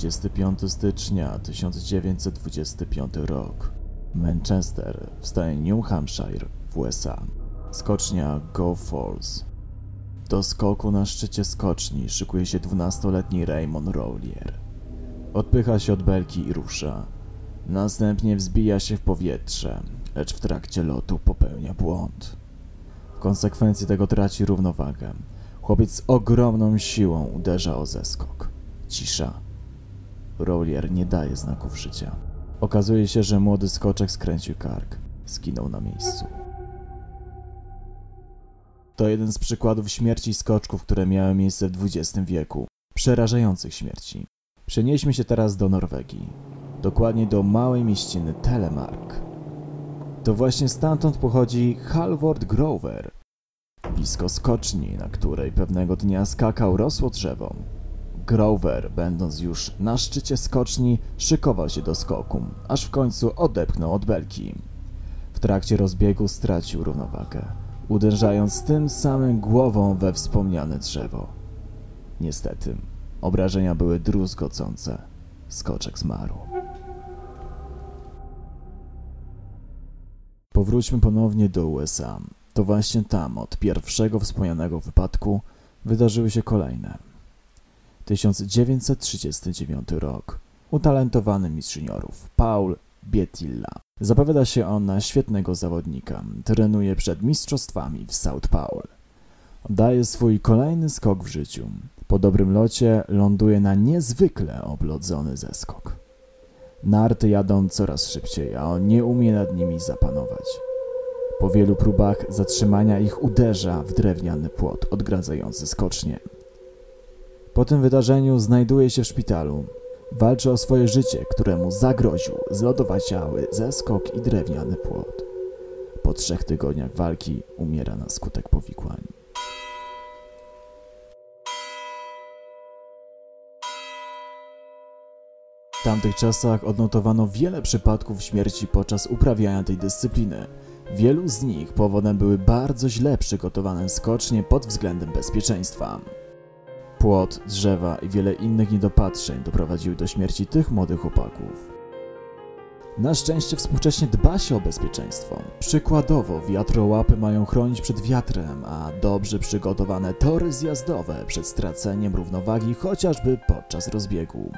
25 stycznia 1925 rok. Manchester w stanie New Hampshire w USA. Skocznia Go Falls. Do skoku na szczycie skoczni szykuje się 12-letni Raymond Rowlier. Odpycha się od belki i rusza. Następnie wzbija się w powietrze, lecz w trakcie lotu popełnia błąd. W konsekwencji tego traci równowagę. Chłopiec z ogromną siłą uderza o zeskok. Cisza. Rowlier nie daje znaków życia. Okazuje się, że młody skoczek skręcił kark. Skinął na miejscu. To jeden z przykładów śmierci skoczków, które miały miejsce w XX wieku. Przerażających śmierci. Przenieśmy się teraz do Norwegii. Dokładnie do małej mieściny Telemark. To właśnie stamtąd pochodzi Halvord Grover. Blisko skoczni, na której pewnego dnia skakał rosło drzewo. Grover, będąc już na szczycie skoczni, szykował się do skoku, aż w końcu odepchnął od belki. W trakcie rozbiegu stracił równowagę, uderzając tym samym głową we wspomniane drzewo. Niestety, obrażenia były druzgocące. Skoczek zmarł. Powróćmy ponownie do USA. To właśnie tam, od pierwszego wspomnianego wypadku, wydarzyły się kolejne. 1939 rok. Utalentowany mistrz juniorów Paul Bietilla. Zapowiada się on na świetnego zawodnika. Trenuje przed mistrzostwami w South Paul. Daje swój kolejny skok w życiu. Po dobrym locie ląduje na niezwykle oblodzony zeskok. Narty jadą coraz szybciej, a on nie umie nad nimi zapanować. Po wielu próbach zatrzymania ich uderza w drewniany płot odgradzający skocznie. Po tym wydarzeniu znajduje się w szpitalu. Walczy o swoje życie, któremu zagroził zlodowaciały zeskok i drewniany płot. Po trzech tygodniach walki umiera na skutek powikłań. W tamtych czasach odnotowano wiele przypadków śmierci podczas uprawiania tej dyscypliny. Wielu z nich powodem były bardzo źle przygotowane skocznie pod względem bezpieczeństwa. Płot, drzewa i wiele innych niedopatrzeń doprowadziły do śmierci tych młodych chłopaków. Na szczęście współcześnie dba się o bezpieczeństwo. Przykładowo wiatrołapy mają chronić przed wiatrem, a dobrze przygotowane tory zjazdowe przed straceniem równowagi chociażby podczas rozbiegu.